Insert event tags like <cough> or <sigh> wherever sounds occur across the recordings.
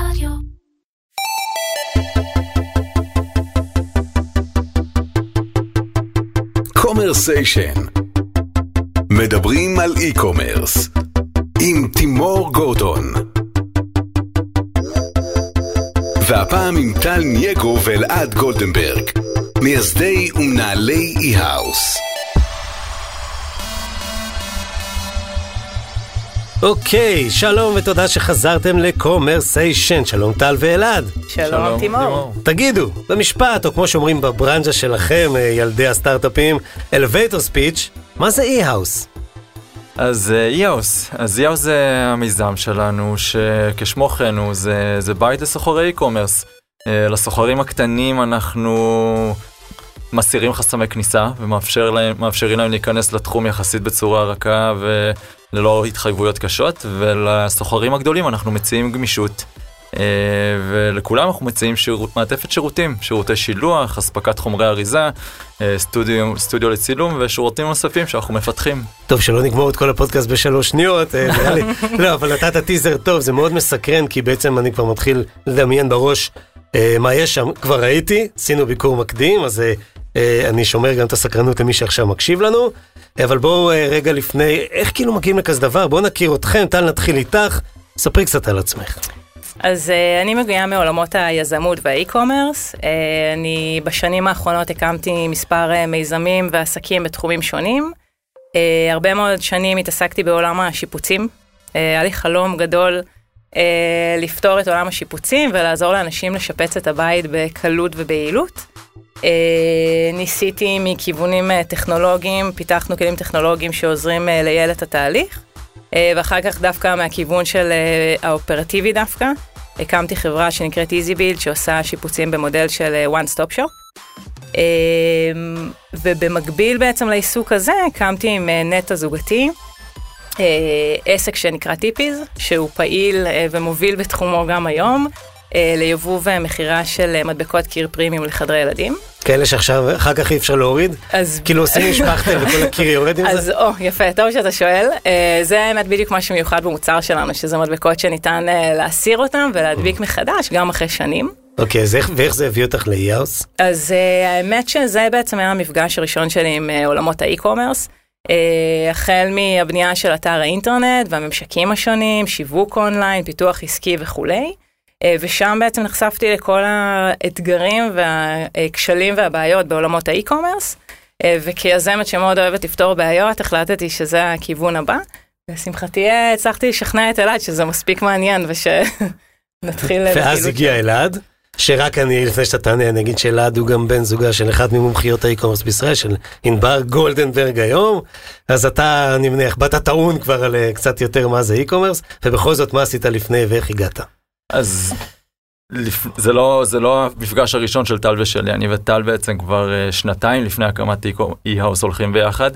רדיו. קומרסיישן מדברים על e-commerce עם תימור גורדון. והפעם עם טל נייגו ואלעד גולדנברג מייסדי ומנהלי אי-האוס אוקיי, שלום ותודה שחזרתם לקומרסיישן. שלום טל ואלעד. שלום, תימור. תגידו, במשפט, או כמו שאומרים בברנז'ה שלכם, אה, ילדי הסטארט-אפים, elevator speech, מה זה אי-האוס? אז אי-האוס, אז אי-האוס זה המיזם שלנו, שכשמו כן הוא, זה, זה בית לסוחרי e-commerce. אה, לסוחרים הקטנים אנחנו מסירים חסמי כניסה ומאפשרים להם, להם להיכנס לתחום יחסית בצורה רכה וללא התחייבויות קשות, ולסוחרים הגדולים אנחנו מציעים גמישות. אה, ולכולם אנחנו מציעים שירות, מעטפת שירותים, שירותי שילוח, אספקת חומרי אריזה, אה, סטודיו, סטודיו לצילום ושירותים נוספים שאנחנו מפתחים. טוב, שלא נגמור את כל הפודקאסט בשלוש שניות, אה, נראה לי. <laughs> לא, אבל נתת טיזר טוב, זה מאוד מסקרן, כי בעצם אני כבר מתחיל לדמיין בראש מה יש שם. כבר ראיתי, עשינו ביקור מקדים, אז אני שומר גם את הסקרנות למי שעכשיו מקשיב לנו. אבל בואו רגע לפני, איך כאילו מגיעים לכזה דבר? בואו נכיר אתכם, טל נתחיל איתך, ספרי קצת על עצמך. אז uh, אני מגיעה מעולמות היזמות והאי-קומרס. Uh, אני בשנים האחרונות הקמתי מספר uh, מיזמים ועסקים בתחומים שונים. Uh, הרבה מאוד שנים התעסקתי בעולם השיפוצים. Uh, היה לי חלום גדול uh, לפתור את עולם השיפוצים ולעזור לאנשים לשפץ את הבית בקלות וביעילות. Uh, ניסיתי מכיוונים uh, טכנולוגיים, פיתחנו כלים טכנולוגיים שעוזרים uh, לייעל את התהליך. אה, ואחר כך דווקא מהכיוון של אה, האופרטיבי דווקא, הקמתי חברה שנקראת EasyBuild שעושה שיפוצים במודל של אה, one stop shop. ובמקביל בעצם לעיסוק הזה הקמתי עם נטע זוגתי עסק שנקרא טיפיז, שהוא פעיל ומוביל בתחומו גם היום, ליבוא ומכירה של מדבקות קיר פרימיום לחדרי ילדים. כאלה שעכשיו אחר כך אי אפשר להוריד? אז... כאילו עושים <laughs> משפחתם וכל הקיר יורד עם זה? אז או, יפה, טוב שאתה שואל. אה, זה האמת בדיוק מה שמיוחד במוצר שלנו, שזה מדבקות שניתן אה, להסיר אותם ולהדביק מחדש, גם אחרי שנים. אוקיי, אז איך, ואיך זה הביא אותך לאי-האוס? אז אה, האמת שזה בעצם היה המפגש הראשון שלי עם אה, עולמות ה e-commerce. אה, החל מהבנייה של אתר האינטרנט והממשקים השונים, שיווק אונליין, פיתוח עסקי וכולי. אה, ושם בעצם נחשפתי לכל האתגרים והכשלים והבעיות בעולמות ה e-commerce, אה, וכיזמת שמאוד אוהבת לפתור בעיות, החלטתי שזה הכיוון הבא. לשמחתי אה, הצלחתי לשכנע את אלעד שזה מספיק מעניין ושנתחיל... <laughs> ואז הגיע אלעד. שרק אני, לפני שאתה תענה, אני אגיד שאלעד הוא גם בן זוגה של אחד ממומחיות ה e-commerce בישראל, של ענבר גולדנברג היום, אז אתה, אני מניח, באת טעון כבר על קצת יותר מה זה e-commerce, ובכל זאת, מה עשית לפני ואיך הגעת? אז זה לא, זה לא המפגש הראשון של טל ושלי, אני וטל בעצם כבר uh, שנתיים לפני הקמת אי-האוס הולכים ביחד,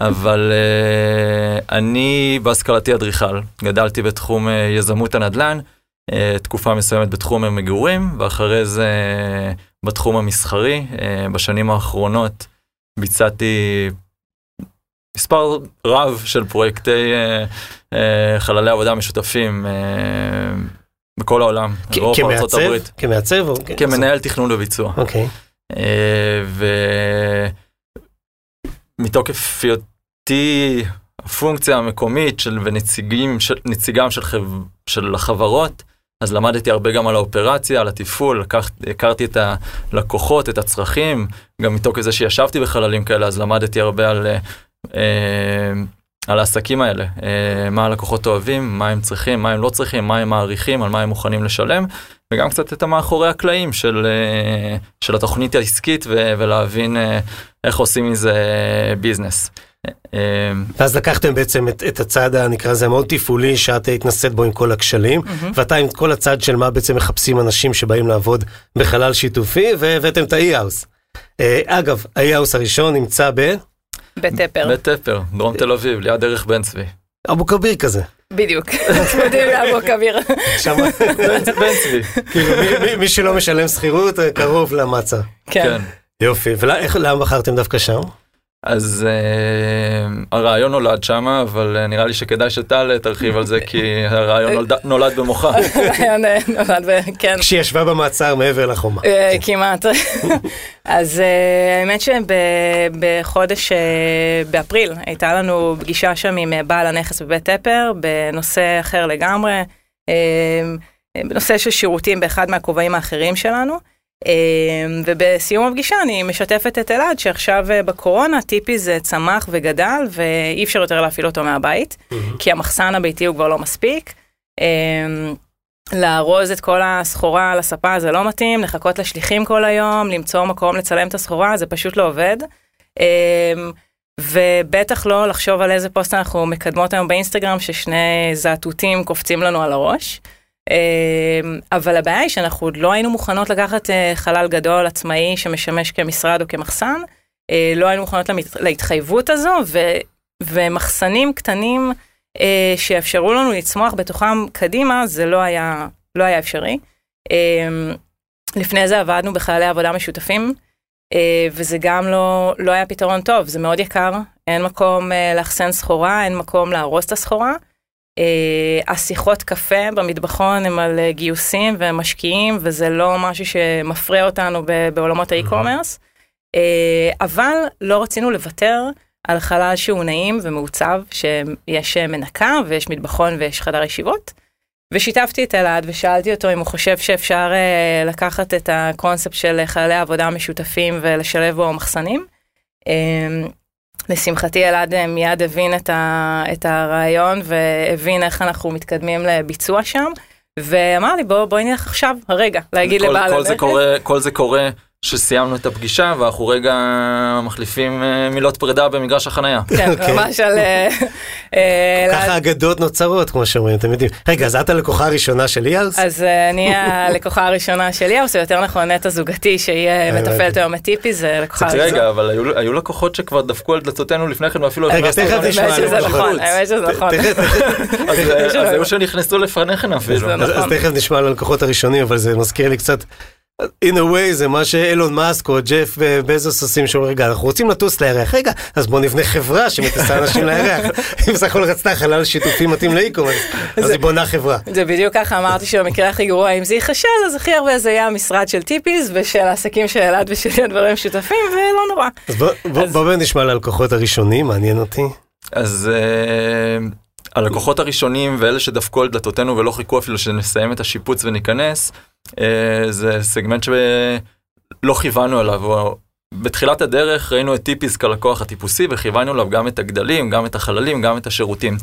אבל uh, אני בהשכלתי אדריכל, גדלתי בתחום uh, יזמות הנדל"ן, תקופה מסוימת בתחום המגורים, ואחרי זה בתחום המסחרי, בשנים האחרונות ביצעתי מספר רב של פרויקטי חללי עבודה משותפים. בכל העולם, אירופה, ארה"ב. כמעצב? כמנהל תכנון וביצוע. אוקיי. אה, ומתוקף היותי הפונקציה המקומית של ונציגים, של, נציגם של, חב, של החברות, אז למדתי הרבה גם על האופרציה, על התפעול, לקח, הכרתי את הלקוחות, את הצרכים, גם מתוקף זה שישבתי בחללים כאלה, אז למדתי הרבה על אה, על העסקים האלה, אה, מה הלקוחות אוהבים, מה הם צריכים, מה הם לא צריכים, מה הם מעריכים, על מה הם מוכנים לשלם, וגם קצת את המאחורי הקלעים של, אה, של התוכנית העסקית ו- ולהבין אה, איך עושים מזה ביזנס. ואז לקחתם בעצם את, את הצד הנקרא לזה מאוד תפעולי שאת התנסית בו עם כל הכשלים, mm-hmm. ואתה עם כל הצד של מה בעצם מחפשים אנשים שבאים לעבוד בחלל שיתופי, והבאתם את האי-האוס. אגב, האי-האוס הראשון נמצא ב... בטפר. בטפר, דרום תל אביב, ליד דרך בן צבי. אבו כביר כזה. בדיוק, <laughs> צמודים לאבו כביר. בן צבי. כאילו מי שלא משלם שכירות קרוב למצה. כן. יופי, ולמה בחרתם דווקא שם? אז uh, הרעיון נולד שמה, אבל uh, נראה לי שכדאי שטל תרחיב על זה, כי הרעיון נולד, נולד במוחה. הרעיון אה, נולד, ב- כן. כשהיא ישבה במעצר מעבר לחומה. אה, כמעט. <laughs> אז אה, האמת שבחודש, אה, באפריל, הייתה לנו פגישה שם עם אה, בעל הנכס בבית טפר, בנושא אחר לגמרי, אה, בנושא של שירותים באחד מהכובעים האחרים שלנו. אה, ובסיום הפגישה אני משתפת את אלעד שעכשיו אה, בקורונה טיפי זה צמח וגדל ואי אפשר יותר להפעיל אותו מהבית, כי המחסן הביתי הוא כבר לא מספיק. אה, לארוז את כל הסחורה על הספה זה לא מתאים, לחכות לשליחים כל היום, למצוא מקום לצלם את הסחורה, זה פשוט לא עובד. אמ, ובטח לא לחשוב על איזה פוסט אנחנו מקדמות היום באינסטגרם, ששני זעתותים קופצים לנו על הראש. אמ, אבל הבעיה היא שאנחנו עוד לא היינו מוכנות לקחת אה, חלל גדול עצמאי שמשמש כמשרד או כמחסן, אה, לא היינו מוכנות להתחייבות הזו, ומחסנים קטנים אה, שיאפשרו לנו לצמוח בתוכם קדימה, זה לא היה, לא היה אפשרי. אה, לפני זה עבדנו בחללי עבודה משותפים, וזה גם לא, לא היה פתרון טוב, זה מאוד יקר, אין מקום לאחסן סחורה, אין מקום לארוז את הסחורה. אה, השיחות קפה במטבחון הם על אה, גיוסים ומשקיעים, וזה לא משהו שמפרה אותנו בעולמות האי-קומרס. אה, אבל לא רצינו לוותר על חלל שהוא נעים ומעוצב, שיש אה, מנקה ויש מטבחון ויש חדר ישיבות. ושיתפתי את אלעד ושאלתי אותו אם הוא חושב שאפשר אה, לקחת את הקונספט של חללי עבודה משותפים ולשלב בו מחסנים. לשמחתי אלעד אה, מיד הבין את, ה, את הרעיון והבין איך אנחנו מתקדמים לביצוע שם, ואמר לי בוא, בואי נלך עכשיו, הרגע, להגיד כל, לבעל כל זה הנכס. קורה, כל זה קורה שסיימנו את הפגישה ואנחנו רגע מחליפים אה, מילות פרידה במגרש החנייה. כן, אוקיי. ממש על... אה, אה, ככה אגדות נוצרות, כמו שאומרים, אתם יודעים. רגע, אז את הלקוחה הראשונה של ליארס? אז אני הלקוחה הראשונה של ליאוס, או יותר נכון נטע זוגתי, שהיא הבנתי. מתפעלת היום את טיפי, זה לקוחה ראשונה. רגע, אבל היו, לקוחות שכבר דפקו על דלתותינו לפני כן ואפילו רגע, תכף נשמע על. נכון, האמת שזה נכון. <laughs> אז אז <laughs> היו שנכנסו לפניך אפילו. זה אז נכון. אז תכף נשמע על הלקוחות הראשונים, אבל זה מזכיר לי קצת, in a way זה מה שאילון מאסק או ג'ף בזוס עושים, שאומרים, רגע, אנחנו רוצים לטוס לירח, רגע, אז בוא נבנה חברה שמטיסה אנשים לירח. <laughs> אם בסך הכל רצתה חלל שיתופי מתאים לאיקום, אז- היא בונה חברה. זה בדיוק ככה אמרתי שבמקרה הכי גרוע אם זה ייכשל אז הכי הרבה זה יהיה המשרד של טיפיס ושל העסקים של אלעד ושל הדברים משותפים ולא נורא. אז בוא- בוא בוא באמת נשמע על הלקוחות הראשונים, מעניין אותי. אז uh, הלקוחות הראשונים ואלה שדפקו על דלתותינו ולא חיכו אפילו שנסיים את השיפוץ וניכנס, זה סגמנט שלא כיוונו אליו. בתחילת הדרך ראינו את טיפיס כלקוח הטיפוסי וכיוונו אליו גם את הגדלים, גם את החללים, גם את השירותים.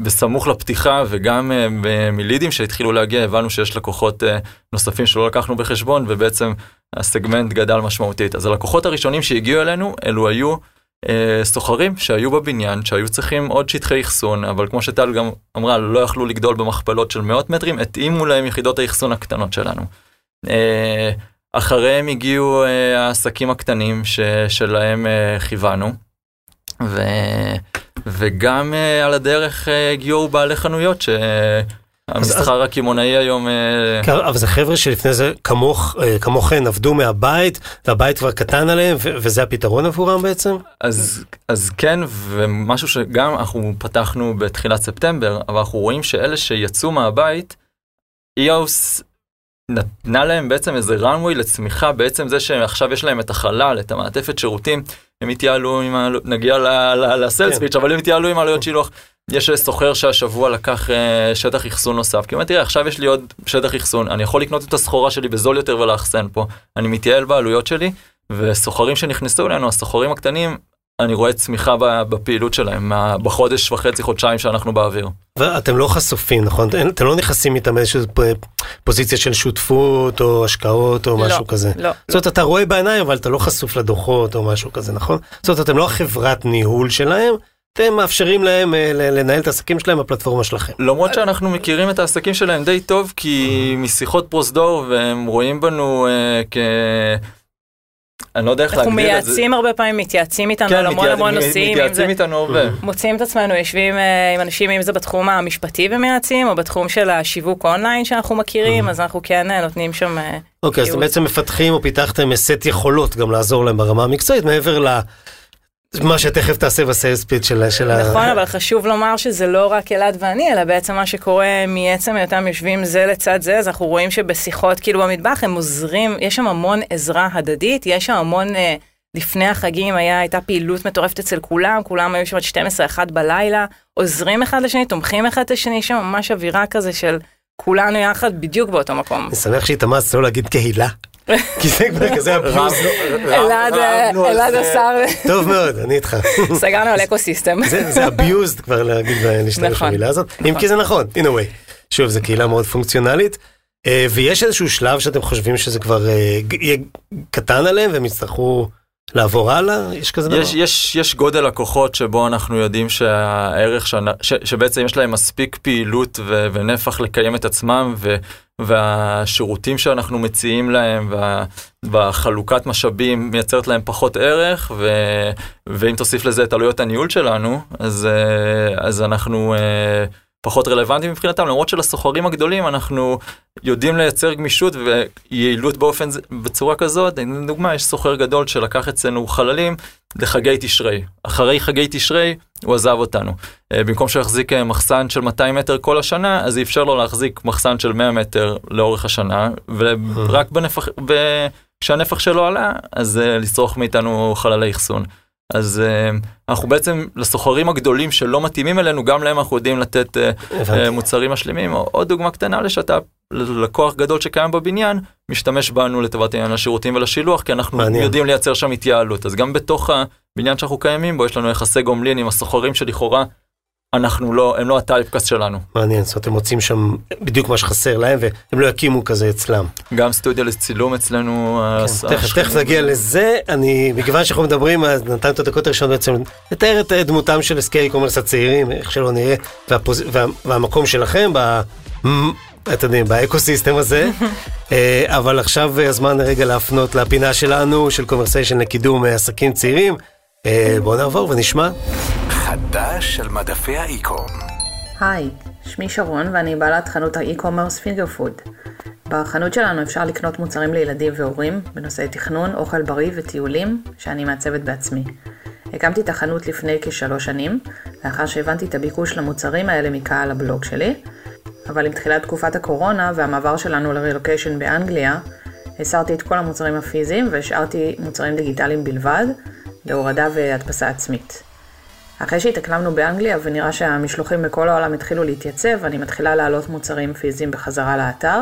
ובסמוך לפתיחה וגם uh, מלידים שהתחילו להגיע הבנו שיש לקוחות uh, נוספים שלא לקחנו בחשבון ובעצם הסגמנט גדל משמעותית. אז הלקוחות הראשונים שהגיעו אלינו אלו היו אה, סוחרים שהיו בבניין, שהיו צריכים עוד שטחי אחסון, אבל כמו שטל גם אמרה, לא יכלו לגדול במכפלות של מאות מטרים, התאימו להם יחידות האחסון הקטנות שלנו. אה, אחריהם הגיעו אה, העסקים הקטנים ש, שלהם אה, כיוונו, וגם אה, על הדרך אה, הגיעו בעלי חנויות שהמסחר הקמעונאי היום... אה, אבל זה חבר'ה שלפני זה כמוך, אה, כמוכן עבדו מהבית, והבית כבר קטן עליהם, וזה הפתרון עבורם בעצם? אז, אז כן, ומשהו שגם אנחנו פתחנו בתחילת ספטמבר, אבל אנחנו רואים שאלה שיצאו מהבית, EOS נתנה להם בעצם איזה runway לצמיחה, בעצם זה שעכשיו יש להם את החלל, את המעטפת שירותים, הם התייעלו עם, ה... נגיע לסלס כן. פיץ', אבל הם התייעלו עם עלויות שילוח. יש סוחר שהשבוע לקח אה, שטח אחסון נוסף, כי הוא אומר, תראה, עכשיו יש לי עוד שטח אחסון, אני יכול לקנות את הסחורה שלי בזול יותר ולאחסן פה, אני מתייעל בעלויות שלי, וסוחרים שנכנסו אלינו, הסוחרים הקטנים, אני רואה צמיחה בפעילות שלהם, בחודש וחצי, חודשיים שאנחנו באוויר. ואתם לא חשופים, נכון? אתם לא נכנסים איתם איזושהי פוזיציה של שותפות או השקעות או משהו לא, כזה. לא. זאת אומרת, אתה רואה בעיניים, אבל אתה לא חשוף לדוחות או משהו כזה, נכון? זאת אומרת, אתם לא החברת ניהול שלהם, אתם מאפשרים להם אה, לנהל את העסקים שלהם בפלטפורמה שלכם. למרות שאנחנו מכירים את העסקים שלהם די טוב, כי משיחות פרוזדור, והם רואים בנו אה, כ... אני לא יודע איך אנחנו להגדיר את זה. מייעצים הרבה פעמים, מתייעצים איתנו על המון המון נושאים, זה מתייעצים איתנו הרבה. מוצאים את עצמנו יושבים אה, עם אנשים, אם זה בתחום המשפטי ומייעצים, או בתחום של השיווק אונליין שאנחנו מכירים, אז אנחנו כן אה, נותנים שם... אה, אוקיי, אז אתם. בעצם מפתחים או פיתחתם סט יכולות גם לעזור להם ברמה המקצועית, מעבר למה שתכף תעשה ב sales pitch של של ה... נכון, אבל חשוב לומר שזה לא רק אלעד ואני, אלא בעצם מה שקורה מעצם היותם יושבים זה לצד זה, אז אנחנו רואים שבשיחות, כאילו במטבח, הם עוזרים, יש שם המון עזרה הדדית, יש שם המון, אה, לפני החגים היה, הייתה פעילות מטורפת אצל כולם, כולם היו שם עד 12-1 בלילה, עוזרים אחד לשני, תומכים אחד את השני, יש שם ממש אווירה כזה של כולנו יחד בדיוק באותו מקום. אני שמח שהתאמצת לא להגיד קהילה, כי זה כבר כזה אביוז. אלעד. השר, טוב מאוד, אני איתך. סגרנו על אקו סיסטם. זה abused כבר להגיד, להשתמש נכון. במילה הזאת, אם נכון. כי זה נכון, in a way. שוב, זו קהילה מאוד פונקציונלית, אה, ויש איזשהו שלב שאתם חושבים שזה כבר אה, יהיה קטן עליהם והם יצטרכו לעבור הלאה? יש כזה דבר? יש, יש, יש גודל לקוחות שבו אנחנו יודעים שהערך, שאני, ש, שבעצם יש להם מספיק פעילות ו, ונפח לקיים את עצמם, ו, והשירותים שאנחנו מציעים להם, וה, והחלוקת משאבים מייצרת להם פחות ערך, ו, ואם תוסיף לזה את עלויות הניהול שלנו, אז, אה, אז אנחנו אה, פחות רלוונטיים מבחינתם, למרות שלסוחרים הגדולים אנחנו יודעים לייצר גמישות ויעילות באופן, בצורה כזאת. לדוגמה, יש סוחר גדול שלקח אצלנו חללים לחגי תשרי. אחרי חגי תשרי הוא עזב אותנו. אה, במקום שיחזיק אה, מחסן של 200 מטר כל השנה, אז אפשר לו להחזיק מחסן של 100 מטר לאורך השנה, ורק בנפח, כשהנפח שלו עלה, אז אה, לצרוך מאיתנו חללי אחסון. אז אה, אנחנו בעצם לסוחרים הגדולים שלא מתאימים אלינו, גם להם אנחנו יודעים לתת הבנתי. אה, מוצרים משלימים. או- עוד דוגמה קטנה לשת"פ, לקוח גדול שקיים בבניין, משתמש בנו לטובת עניין השירותים ולשילוח, כי אנחנו מעניין. יודעים לייצר שם התייעלות. אז גם בתוך הבניין שאנחנו קיימים בו, יש לנו יחסי גומלין עם הסוחרים שלכאורה, אנחנו לא, הם לא ה typecast שלנו. מעניין, זאת אומרת, הם מוצאים שם בדיוק מה שחסר להם והם לא יקימו כזה אצלם. גם סטודיו לצילום אצלנו. כן, תכף. תכף נגיע לזה, אני, מכיוון שאנחנו מדברים, אז נתנו את הדקות הראשונות בעצם לתאר את אה, דמותם של עסקי e-commerce הצעירים, איך שלא נראה. והמקום שלכם, אתם יודעים, ב ecosystem הזה, <laughs> אה, אבל עכשיו הזמן רגע להפנות לפינה שלנו, של קומרסיישן לקידום אה, עסקים צעירים. אה, בואו נעבור ונשמע. חדש על מדפי ה e-com. היי, שמי שרון ואני בעלת חנות ה e-commerce פינגר פוד. בחנות שלנו אפשר לקנות מוצרים לילדים והורים בנושאי תכנון, אוכל בריא וטיולים שאני מעצבת בעצמי. הקמתי את החנות לפני כשלוש שנים, לאחר שהבנתי את הביקוש למוצרים האלה מקהל הבלוג שלי, אבל עם תחילת תקופת הקורונה והמעבר שלנו לרילוקיישן באנגליה, הסרתי את כל המוצרים הפיזיים והשארתי מוצרים דיגיטליים בלבד, להורדה והדפסה עצמית. אחרי שהתאקלמנו באנגליה ונראה שהמשלוחים בכל העולם התחילו להתייצב, אני מתחילה להעלות מוצרים פיזיים בחזרה לאתר,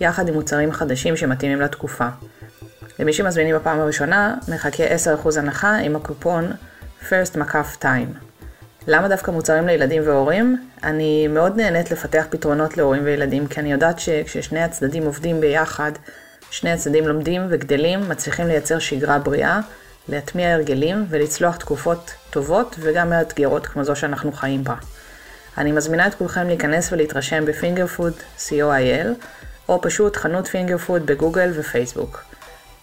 יחד עם מוצרים חדשים שמתאימים לתקופה. למי שמזמינים בפעם הראשונה, מחכה 10% הנחה עם הקופון First מקף Time. למה דווקא מוצרים לילדים והורים? אני מאוד נהנית לפתח פתרונות להורים וילדים, כי אני יודעת שכששני הצדדים עובדים ביחד, שני הצדדים לומדים וגדלים, מצליחים לייצר שגרה בריאה, להטמיע הרגלים ולצלוח תקופות טובות וגם מאתגרות כמו זו שאנחנו חיים בה. אני מזמינה את כולכם להיכנס ולהתרשם בפינגר פוד co.il, או פשוט חנות פינגר פוד בגוגל ופייסבוק.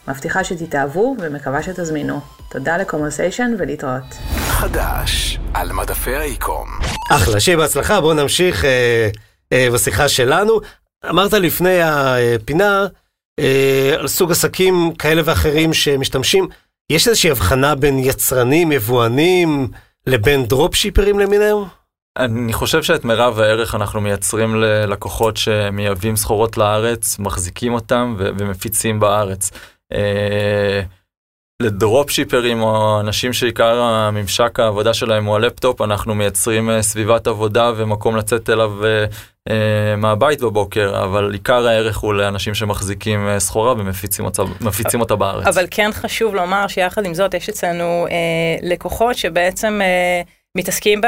מבטיחה שתתאהבו ומקווה שתזמינו. תודה לקומרסיישן ולהתראות. חדש על מדפי ה e-com. אחלה, שיהיה בהצלחה, בואו נמשיך אה, אה, בשיחה שלנו. אמרת לפני הפינה אה, על סוג עסקים כאלה ואחרים שמשתמשים. יש איזושהי הבחנה בין יצרנים, יבואנים, לבין דרופשיפרים למיניהם? אני חושב שאת מירב הערך אנחנו מייצרים ללקוחות שמייבאים סחורות לארץ, מחזיקים אותם ו- ומפיצים בארץ. אה, לדרופ שיפרים או אנשים שעיקר הממשק העבודה שלהם הוא הלפטופ, אנחנו מייצרים אה, סביבת עבודה ומקום לצאת אליו אה, אה, מהבית בבוקר, אבל עיקר הערך הוא לאנשים שמחזיקים סחורה ומפיצים אותה, בארץ. אבל כן חשוב לומר שיחד עם זאת יש אצלנו אה, לקוחות שבעצם אה, מתעסקים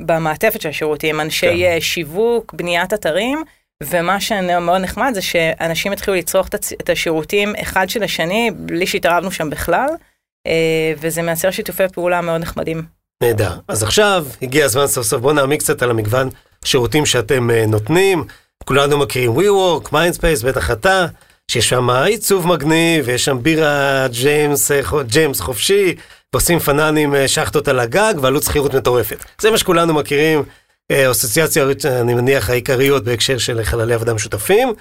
במעטפת של השירותים, אנשי. כן. שיווק, בניית אתרים, ומה שמאוד נחמד זה שאנשים התחילו לצרוך את השירותים אחד של השני בלי שהתערבנו שם בכלל, אה, וזה מייצר שיתופי פעולה מאוד נחמדים. נהדר. אז עכשיו הגיע הזמן סוף סוף, בואו נעמיק קצת על המגוון שירותים שאתם אה, נותנים. כולנו מכירים WeWork, Mindspace, בטח אתה. שיש שם עיצוב מגניב, ויש שם בירה ג'יימס, אה, ג'יימס חופשי, ועושים פננים אה, שחטות על הגג, ועלות שכירות מטורפת. זה מה שכולנו מכירים, אה, אסוציאציות, אני מניח, העיקריות בהקשר של חללי עבודה משותפים.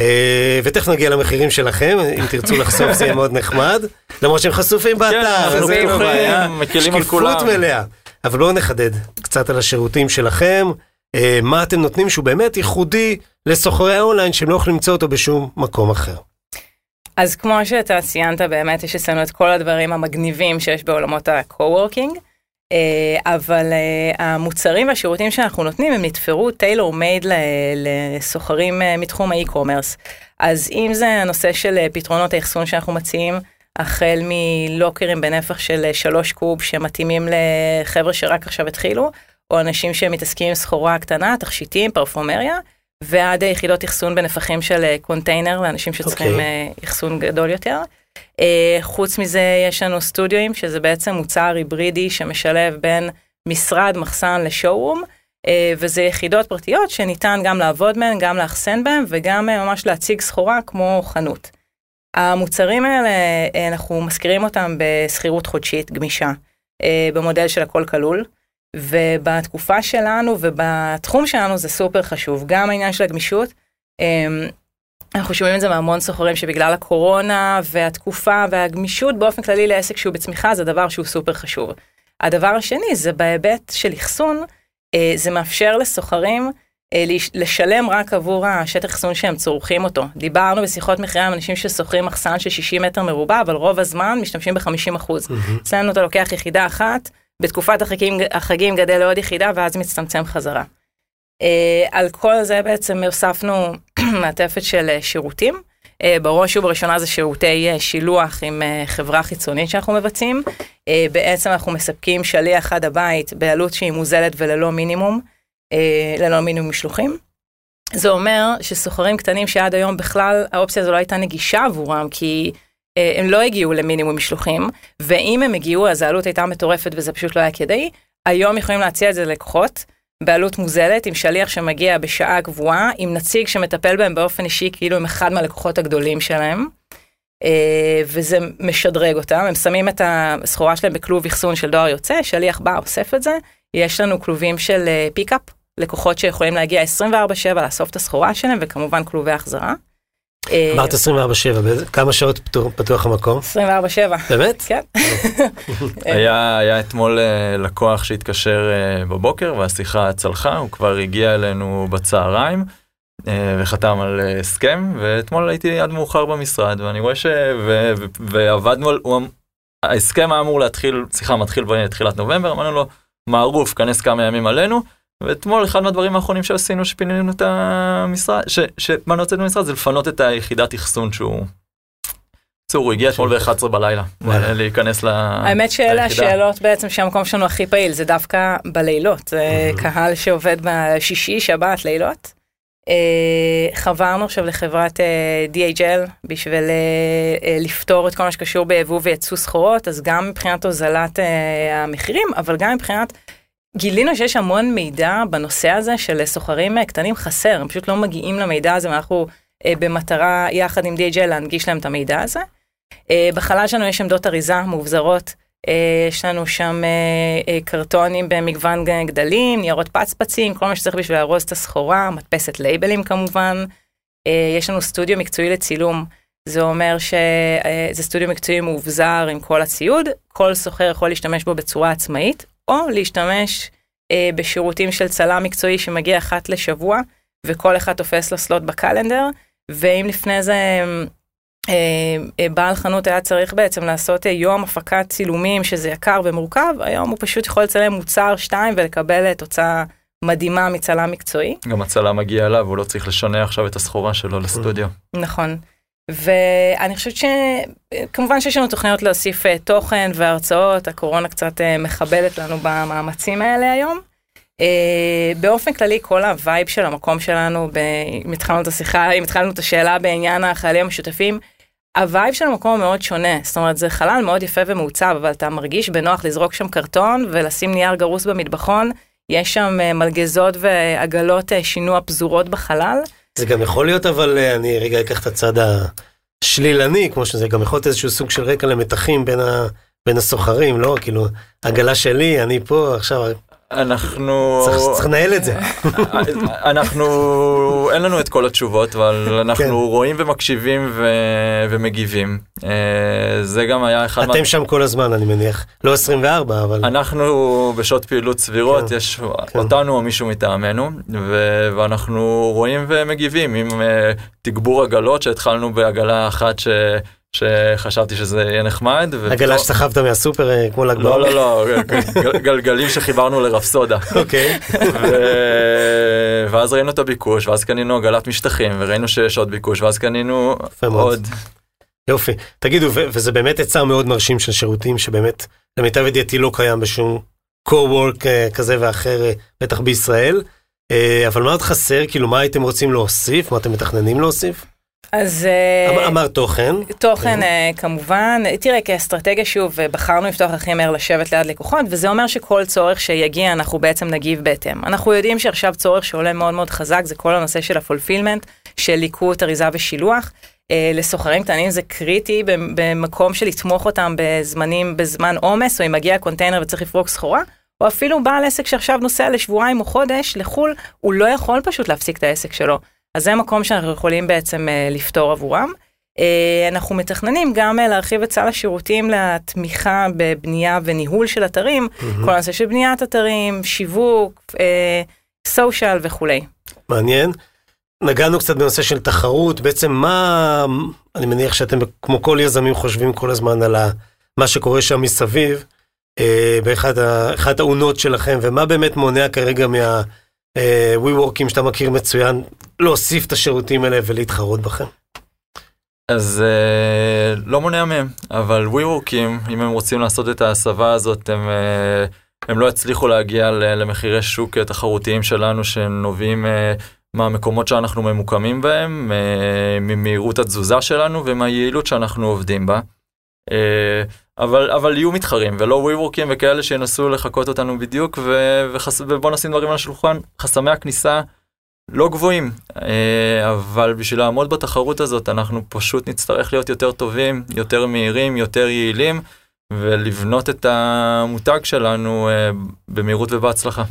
אה, ותכף נגיע למחירים שלכם, אם תרצו לחשוף זה יהיה מאוד נחמד, למרות שהם חשופים באתר, אנחנו אז זה פתוחים, בעיה. מקלים על שקיפות. מלאה. אבל בואו נחדד קצת על השירותים שלכם, אה, מה אתם נותנים שהוא באמת ייחודי לסוחרי האונליין שהם לא יכולים למצוא אותו בשום מקום אחר. אז כמו שאתה ציינת, באמת יש אצלנו את כל הדברים המגניבים שיש בעולמות ה-co-working, אה, אבל אה, המוצרים והשירותים שאנחנו נותנים הם נתפרו tailor made לסוחרים אה, מתחום ה e-commerce. אז אם זה הנושא של אה, פתרונות האחסון שאנחנו מציעים, החל מלוקרים בנפח של אה, שלוש קוב שמתאימים לחבר'ה שרק עכשיו התחילו, או אנשים שמתעסקים עם סחורה קטנה, תכשיטים, פרפומריה, ועד אה, יחידות אחסון בנפחים של אה, קונטיינר לאנשים שצריכים אוקיי. אה, אחסון גדול יותר. אה, חוץ מזה יש לנו סטודיואים שזה בעצם מוצר היברידי שמשלב בין משרד מחסן לשואורום. אה, וזה יחידות פרטיות שניתן גם לעבוד בהן, גם לאחסן בהן וגם אה, ממש להציג סחורה כמו חנות. המוצרים האלה, אה, אנחנו משכירים אותם בשכירות חודשית גמישה, אה, במודל של הכל כלול. ובתקופה שלנו ובתחום שלנו זה סופר חשוב, גם העניין של הגמישות. אנחנו שומעים את זה מהמון סוחרים שבגלל הקורונה והתקופה והגמישות באופן כללי לעסק שהוא בצמיחה זה דבר שהוא סופר חשוב. הדבר השני זה בהיבט של אחסון, אה, זה מאפשר לסוחרים אה, לש- לשלם רק עבור השטח אחסון שהם צורכים אותו. דיברנו בשיחות מחירה עם אנשים ששוכרים מחסן של 60 מטר מרובע, אבל רוב הזמן משתמשים ב-50 אחוז. אצלנו אתה לוקח יחידה אחת, בתקופת החגים, החגים גדל לעוד יחידה ואז מצטמצם חזרה. Uh, על כל זה בעצם הוספנו <clears throat> מעטפת של uh, שירותים. Uh, בראש ובראשונה זה שירותי שילוח עם חברה חיצונית שאנחנו מבצעים. בעצם אנחנו מספקים שליח עד הבית בעלות שהיא מוזלת וללא מינימום, ללא מינימום משלוחים. זה אומר שסוחרים קטנים שעד היום בכלל האופציה הזו לא הייתה נגישה עבורם כי אה, הם לא הגיעו למינימום משלוחים, ואם הם הגיעו אז העלות הייתה מטורפת וזה פשוט לא היה כדאי. היום יכולים להציע את זה ללקוחות בעלות מוזלת, עם שליח שמגיע בשעה קבועה, עם נציג שמטפל בהם באופן אישי כאילו הם אחד מהלקוחות הגדולים שלהם. אה, וזה משדרג אותם, הם שמים את הסחורה שלהם בכלוב אחסון של דואר יוצא, שליח בא, אוסף את זה. יש לנו כלובים של אה, פיקאפ, לקוחות שיכולים להגיע 24/7 לאסוף את הסחורה שלהם, וכמובן כלובי החזרה. אה, אמרת 24/7, באיזה- כמה שעות פתוח- המקום? 24/7. באמת? כן. <laughs> היה, היה אתמול אה, לקוח שהתקשר אה, בבוקר והשיחה צלחה, הוא כבר הגיע אלינו בצהריים וחתם על הסכם, ואתמול הייתי עד מאוחר במשרד, ואני רואה ש... ו, ו, ועבדנו על... הוא, אמ- ההסכם היה אמור להתחיל, סליחה, מתחיל בתחילת נובמבר, אמרנו לו, מערוף, כנס כמה ימים עלינו, ואתמול אחד מהדברים האחרונים שעשינו שפינינו את המשרד, ש- שבאנו לצאת במשרד זה לפנות את היחידת אחסון שהוא... בקיצור, הוא הגיע אתמול ב-11 בלילה, וואלה. להיכנס ל... האמת שאלה. השאלות בעצם שהמקום שלנו הכי פעיל, זה דווקא בלילות. זה קהל שעובד בשישי, שבת, לילות. אה, חברנו עכשיו לחברת אה, DHL בשביל אה, אה, לפתור את כל מה שקשור ביבוא וייצוא סחורות, אז גם מבחינת הוזלת אה, המחירים, אבל גם מבחינת... גילינו שיש המון מידע בנושא הזה של סוחרים אה, קטנים חסר, הם פשוט לא מגיעים למידע הזה, ואנחנו אה, במטרה יחד עם DHL להנגיש להם את המידע הזה. אה, בחלל שלנו יש עמדות אריזה מאובזרות, אה, יש לנו שם אה, אה, קרטונים במגוון גדלים, ניירות פצפצים, כל מה שצריך בשביל לארוז את הסחורה, מדפסת לייבלים כמובן. אה, יש לנו סטודיו מקצועי לצילום, זה אומר שזה סטודיו מקצועי מאובזר עם כל הציוד, כל סוחר יכול להשתמש בו בצורה עצמאית, או להשתמש אה, בשירותים של צלם מקצועי שמגיע אחת לשבוע, וכל אחד תופס לו סלוט בקלנדר, ואם לפני זה אה, אה, בעל חנות היה צריך בעצם לעשות אה, יום הפקת צילומים שזה יקר ומורכב, היום הוא פשוט יכול לצלם מוצר שתיים ולקבל אה, תוצאה מדהימה מצלם מקצועי. גם הצלם מגיע אליו, הוא לא צריך לשנע עכשיו את הסחורה שלו לסטודיו. נכון. ואני חושבת שכמובן שיש לנו תוכניות להוסיף אה, תוכן והרצאות, הקורונה קצת אה, מחבלת לנו במאמצים האלה היום. אה, באופן כללי כל הווייב של המקום שלנו, אם התחלנו את השיחה, אם התחלנו את השאלה בעניין החללים המשותפים, הווייב של המקום מאוד שונה, זאת אומרת זה חלל מאוד יפה ומעוצב, אבל אתה מרגיש בנוח לזרוק שם קרטון ולשים נייר גרוס במטבחון, יש שם מלגזות ועגלות שינוע פזורות בחלל. זה גם יכול להיות, אבל אה, אני רגע אקח את הצד שלילני, כמו שזה גם יכול להיות איזשהו סוג של רקע למתחים בין, ה, בין הסוחרים, לא? כאילו, עגלה שלי, אני פה, עכשיו, אנחנו... צריך, לנהל את זה. <laughs> אנחנו, אין לנו את כל התשובות, אבל אנחנו כן. רואים ומקשיבים ו... ומגיבים. אה, זה גם היה אחד אתם שם כל הזמן, אני מניח. לא 24, אבל... אנחנו בשעות פעילות סבירות, כן, יש כן. אותנו או מישהו מטעמנו, ו- ואנחנו רואים ומגיבים עם אה, תגבור עגלות שהתחלנו בעגלה אחת ש- שחשבתי שזה יהיה נחמד. עגלה שסחבת מהסופר אה, כמו ל"ג לא, בעומר? לא, לא, גל- גלגלים שחיברנו לרפסודה. אוקיי. ואז ראינו את הביקוש, ואז קנינו עגלת משטחים, וראינו שיש עוד ביקוש, ואז קנינו. עוד. יופי. תגידו, וזה באמת היצע מאוד מרשים של שירותים, שבאמת, למיטב ידיעתי לא קיים בשום co-work אה, כזה ואחר, אה, בטח בישראל. אבל מה עוד חסר? כאילו, מה הייתם רוצים להוסיף? מה אתם מתכננים להוסיף? אז אה, אמר- אמר תוכן. תוכן אה, כמובן, תראה כאסטרטגיה שוב, אה, בחרנו לפתוח הכי מהר לשבת ליד לקוחות, וזה אומר שכל צורך שיגיע אנחנו בעצם נגיב בהתאם. אנחנו יודעים שעכשיו צורך שעולה מאוד מאוד חזק זה כל הנושא של הפולפילמנט, של ליקוט, אריזה ושילוח. לסוחרים קטנים זה קריטי במ- במקום של לתמוך אותם בזמנים, בזמן עומס, או אם מגיע קונטיינר וצריך לפרוק סחורה, או אפילו בעל עסק שעכשיו נוסע לשבועיים או חודש לחו"ל, הוא לא יכול פשוט להפסיק את העסק שלו. אז זה מקום שאנחנו יכולים בעצם אה, לפתור עבורם. אה, אנחנו מתכננים גם אה, להרחיב את סל השירותים לתמיכה בבנייה וניהול של אתרים, כל הנושא של בניית אתרים, שיווק, סושיאל וכולי. מעניין. נגענו קצת בנושא של תחרות, בעצם מה, אני מניח שאתם כמו כל יזמים חושבים כל הזמן על מה שקורה שם מסביב, באחת האונות שלכם, ומה באמת מונע כרגע מה WeWorkים שאתה מכיר מצוין, להוסיף את השירותים האלה ולהתחרות בכם. אז אה, לא מונע מהם, אבל WeWorkים, אם הם רוצים לעשות את ההסבה הזאת, הם, אה, הם לא יצליחו להגיע למחירי שוק אה, תחרותיים שלנו שנובעים אה, מהמקומות שאנחנו ממוקמים בהם, אה, ממהירות התזוזה שלנו ומהיעילות שאנחנו עובדים בה. אה, אבל, אבל יהיו מתחרים ולא WeWorkים וכאלה שינסו לחקות אותנו בדיוק ו, וחס, ובוא נשים דברים על השולחן, חסמי הכניסה לא גבוהים, אה, אבל בשביל לעמוד בתחרות הזאת אנחנו פשוט נצטרך להיות יותר טובים, יותר מהירים, יותר יעילים, ולבנות את המותג שלנו אה, במהירות ובהצלחה.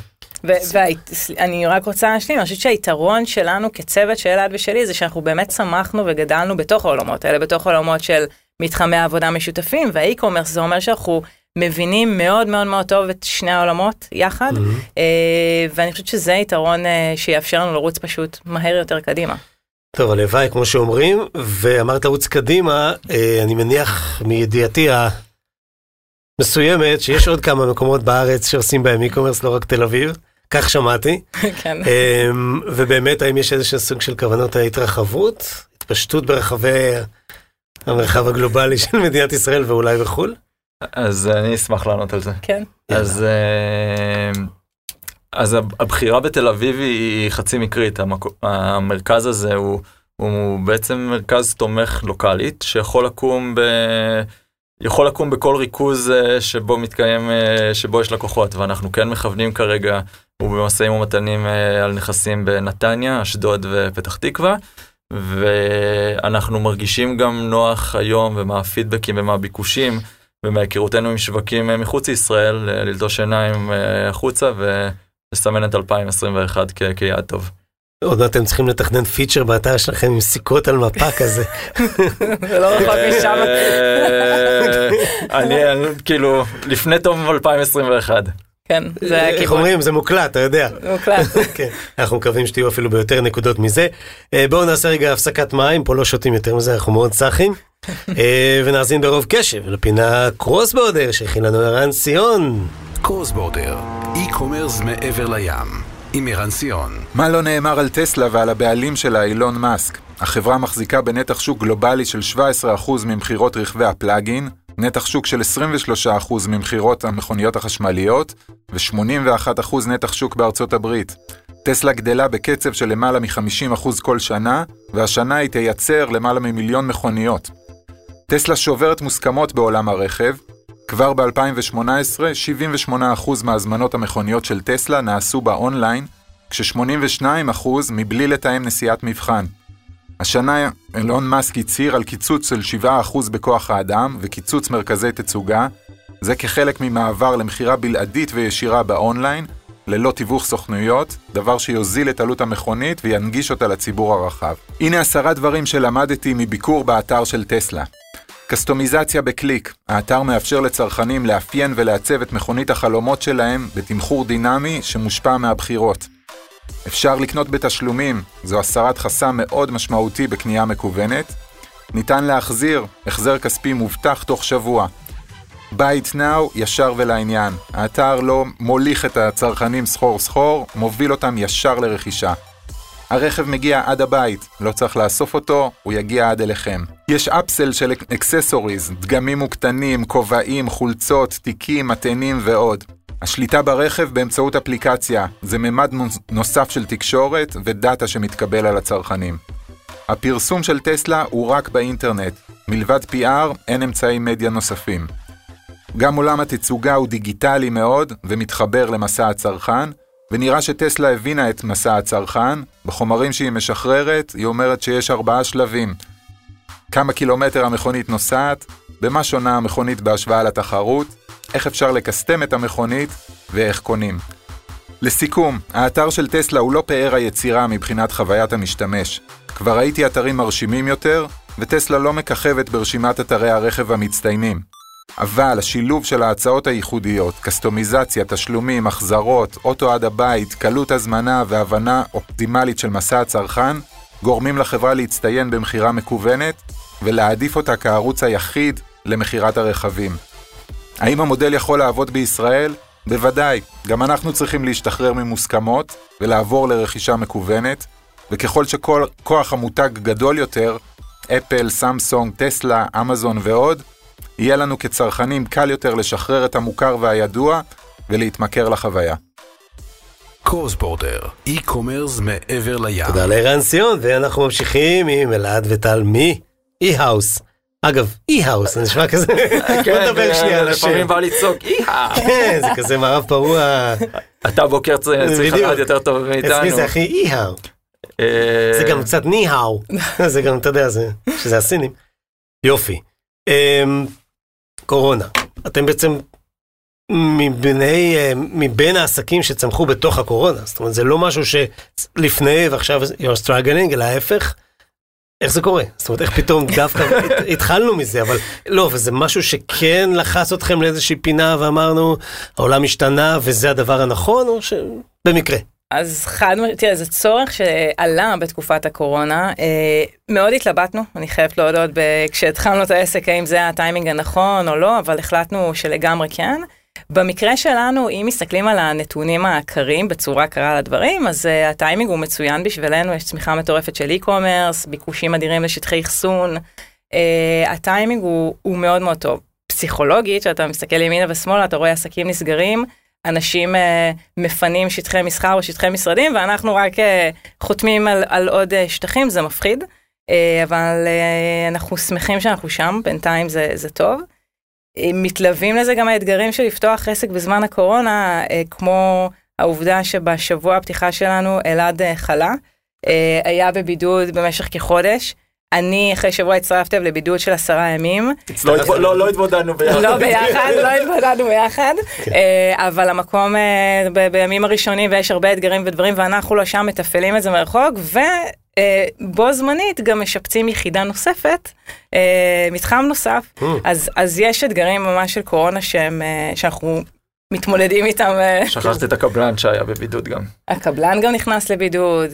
ואני רק רוצה להשלים, אני חושבת שהיתרון שלנו כצוות של אלעד ושלי זה שאנחנו באמת צמחנו וגדלנו בתוך העולמות האלה, בתוך העולמות של מתחמי עבודה משותפים והאי-קומרס, זה אומר שאנחנו מבינים מאוד מאוד מאוד טוב את שני העולמות יחד, אה, ואני חושבת שזה יתרון אה, שיאפשר לנו לרוץ פשוט מהר יותר קדימה. טוב, הלוואי, כמו שאומרים, ואמרת לרוץ קדימה, אה, אני מניח מידיעתי המסוימת, שיש עוד כמה מקומות בארץ שעושים בהם e-commerce, לא רק תל אביב, כך שמעתי. <laughs> כן. אה, ובאמת, האם יש איזשהו סוג של כוונות ההתרחבות, התפשטות ברחבי המרחב הגלובלי של מדינת ישראל ואולי בחו"ל? אז אני אשמח לענות על זה. כן. אז, אה, אז הבחירה בתל אביב היא חצי מקרית, המקו- המרכז הזה הוא, הוא בעצם מרכז תומך לוקאלית שיכול לקום ב... יכול לקום בכל ריכוז אה, שבו מתקיים, אה, שבו יש לקוחות, ואנחנו כן מכוונים כרגע, ובמשאים ומתנים אה, על נכסים בנתניה, אשדוד ופתח תקווה, ואנחנו מרגישים גם נוח היום ומהפידבקים ומהביקושים ומהיכרותנו עם שווקים אה, מחוץ לישראל, אה, ללטוש עיניים אה, החוצה ולסמן את 2021 כ- כיעד טוב. עוד אתם צריכים לתכנן פיצ'ר באתר שלכם עם סיכות על מפה כזה. <laughs> זה לא רחוק משם. אני- כאילו לפני תום 2021. כן, זה איך הכיוון. אומרים, זה מוקלט, אתה יודע. מוקלט. <laughs> כן, אנחנו מקווים שתהיו אפילו ביותר נקודות מזה. אה, בואו נעשה רגע הפסקת מים, פה לא שותים יותר מזה, אנחנו מאוד סאחים. <laughs> אה, ונאזין ברוב קשב לפינה קרוס בורדר שהכין לנו ערן ציון. קרוס בורדר, e-commerce מעבר לים, עם ערן סיון. מה לא נאמר על טסלה ועל הבעלים שלה, אילון מאסק? החברה מחזיקה בנתח שוק גלובלי של 17% ממכירות רכבי הפלאגין, נתח שוק של 23% ממכירות המכוניות החשמליות, ו-81% נתח שוק בארצות הברית. טסלה גדלה בקצב של למעלה מ-50% כל שנה, והשנה היא תייצר למעלה ממיליון מכוניות. טסלה שוברת מוסכמות בעולם הרכב, כבר ב-2018, 78% מהזמנות המכוניות של טסלה נעשו באונליין, כש-82% מבלי לתאם נסיעת מבחן. השנה אילון מאסק הצהיר על קיצוץ של 7% בכוח האדם וקיצוץ מרכזי תצוגה, זה כחלק ממעבר למכירה בלעדית וישירה באונליין, ללא תיווך סוכנויות, דבר שיוזיל את עלות המכונית וינגיש אותה לציבור הרחב. הנה עשרה דברים שלמדתי מביקור באתר של טסלה. קסטומיזציה בקליק, האתר מאפשר לצרכנים לאפיין ולעצב את מכונית החלומות שלהם בתמחור דינמי שמושפע מהבחירות. אפשר לקנות בתשלומים, זו הסרת חסם מאוד משמעותי בקנייה מקוונת. ניתן להחזיר, החזר כספי מובטח תוך שבוע. buy now, ישר ולעניין. האתר לא מוליך את הצרכנים סחור סחור, מוביל אותם ישר לרכישה. הרכב מגיע עד הבית, לא צריך לאסוף אותו, הוא יגיע עד אליכם. יש upsell של accessories, דגמים מוקטנים, כובעים, חולצות, תיקים, מטענים ועוד. השליטה ברכב באמצעות אפליקציה זה ממד נוסף של תקשורת ודאטה שמתקבל על הצרכנים. הפרסום של טסלה הוא רק באינטרנט, מלבד PR אין אמצעי מדיה נוספים. גם עולם התצוגה הוא דיגיטלי מאוד ומתחבר למסע הצרכן, ונראה שטסלה הבינה את מסע הצרכן, בחומרים שהיא משחררת, היא אומרת שיש ארבעה שלבים. כמה קילומטר המכונית נוסעת, במה שונה המכונית בהשוואה לתחרות, איך אפשר לקסטם את המכונית ואיך קונים. לסיכום, האתר של טסלה הוא לא פאר היצירה מבחינת חוויית המשתמש. כבר ראיתי אתרים מרשימים יותר, וטסלה לא מככבת ברשימת אתרי הרכב המצטיינים. אבל השילוב של ההצעות הייחודיות, קסטומיזציה, תשלומים, החזרות, אוטו עד הבית, קלות הזמנה והבנה אופטימלית של מסע הצרכן, גורמים לחברה להצטיין במכירה מקוונת ולהעדיף אותה כערוץ היחיד למכירת הרכבים. האם המודל יכול לעבוד בישראל? בוודאי. גם אנחנו צריכים להשתחרר ממוסכמות ולעבור לרכישה מקוונת, וככל שכל כוח המותג גדול יותר, אפל, סמסונג, טסלה, אמזון ועוד, יהיה לנו כצרכנים קל יותר לשחרר את המוכר והידוע ולהתמכר לחוויה. cross border, e-commerce מעבר לים. תודה לערן סיון, ואנחנו ממשיכים עם אלעד וטל מ-e-house. אגב, אי-האוס, זה נשמע כזה, <laughs> בוא נדבר שנייה על השם. לפעמים בא לצעוק אי-האוס. כן, זה כזה מערב פרוע. אתה בוקר צריך לדעת יותר טוב מאיתנו. אצלי זה הכי אי-האו. זה גם קצת 你好. <laughs> זה גם, אתה יודע, זה, שזה הסינים. יופי. קורונה. אתם בעצם מבני, אה, מבין העסקים שצמחו בתוך הקורונה. זאת אומרת, זה לא משהו שלפני ועכשיו you're struggling, אלא ההפך. איך זה קורה? זאת אומרת, איך פתאום דווקא <laughs> התחלנו מזה, אבל לא, וזה משהו שכן לחץ אתכם לאיזושהי פינה ואמרנו, העולם השתנה וזה הדבר הנכון, או שבמקרה? אז חד משמעית, תראה, זה צורך שעלה בתקופת הקורונה. אה, מאוד התלבטנו, אני חייבת להודות, כשהתחלנו את העסק, האם זה הטיימינג הנכון או לא, אבל החלטנו שלגמרי כן. במקרה שלנו, אם מסתכלים על הנתונים הקרים בצורה קרה לדברים, אז uh, הטיימינג הוא מצוין בשבילנו, יש צמיחה מטורפת של e-commerce, ביקושים אדירים לשטחי אחסון, uh, הטיימינג הוא, הוא מאוד מאוד טוב. פסיכולוגית, כשאתה מסתכל ימינה ושמאלה, אתה רואה עסקים נסגרים, אנשים uh, מפנים שטחי מסחר או שטחי משרדים, ואנחנו רק uh, חותמים על, על עוד uh, שטחים, זה מפחיד, uh, אבל uh, אנחנו שמחים שאנחנו שם, בינתיים זה, זה טוב. מתלווים לזה גם האתגרים של לפתוח עסק בזמן הקורונה, אה, כמו העובדה שבשבוע הפתיחה שלנו אלעד אה, חלה, אה, היה בבידוד במשך כחודש. אני אחרי שבוע הצטרפתי לבידוד של עשרה ימים. לא, לא התמודדנו ביחד. לא ביחד, לא התמודדנו ביחד, כן. אבל המקום בימים הראשונים ויש הרבה אתגרים ודברים ואנחנו לא שם מתפעלים את זה מרחוק אה, בו זמנית גם משפצים יחידה נוספת, אה, מתחם נוסף, mm. אז, יש אתגרים ממש של קורונה אה, שאנחנו מתמודדים איתם. <laughs> שכחת את הקבלן שהיה בבידוד גם. הקבלן גם נכנס לבידוד,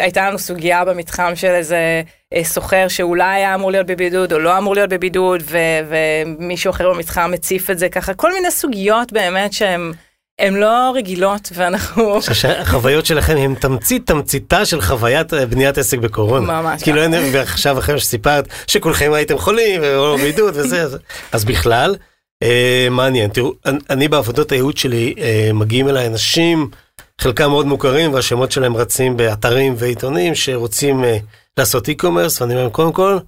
הייתה לנו סוגיה במתחם של איזה סוחר שאולי היה אמור להיות בבידוד או לא אמור להיות בבידוד, ומישהו אחר במתחם מציף את זה ככה, כל מיני סוגיות באמת שהן... הן לא רגילות ואנחנו... <laughs> החוויות שלכם הן תמצית תמציתה של חוויית אה, בניית עסק בקורונה. ממש. כאילו אין, ועכשיו אחרי שסיפרת שכולכם הייתם חולים או בידוד וזה, אז, בכלל, אה, מעניין. תראו, אני בעבודות הייעוד שלי, אה, מגיעים אליי אנשים, חלקם מאוד מוכרים והשמות שלהם רצים באתרים ועיתונים שרוצים אה, לעשות e-commerce, ואני אומר קודם כל,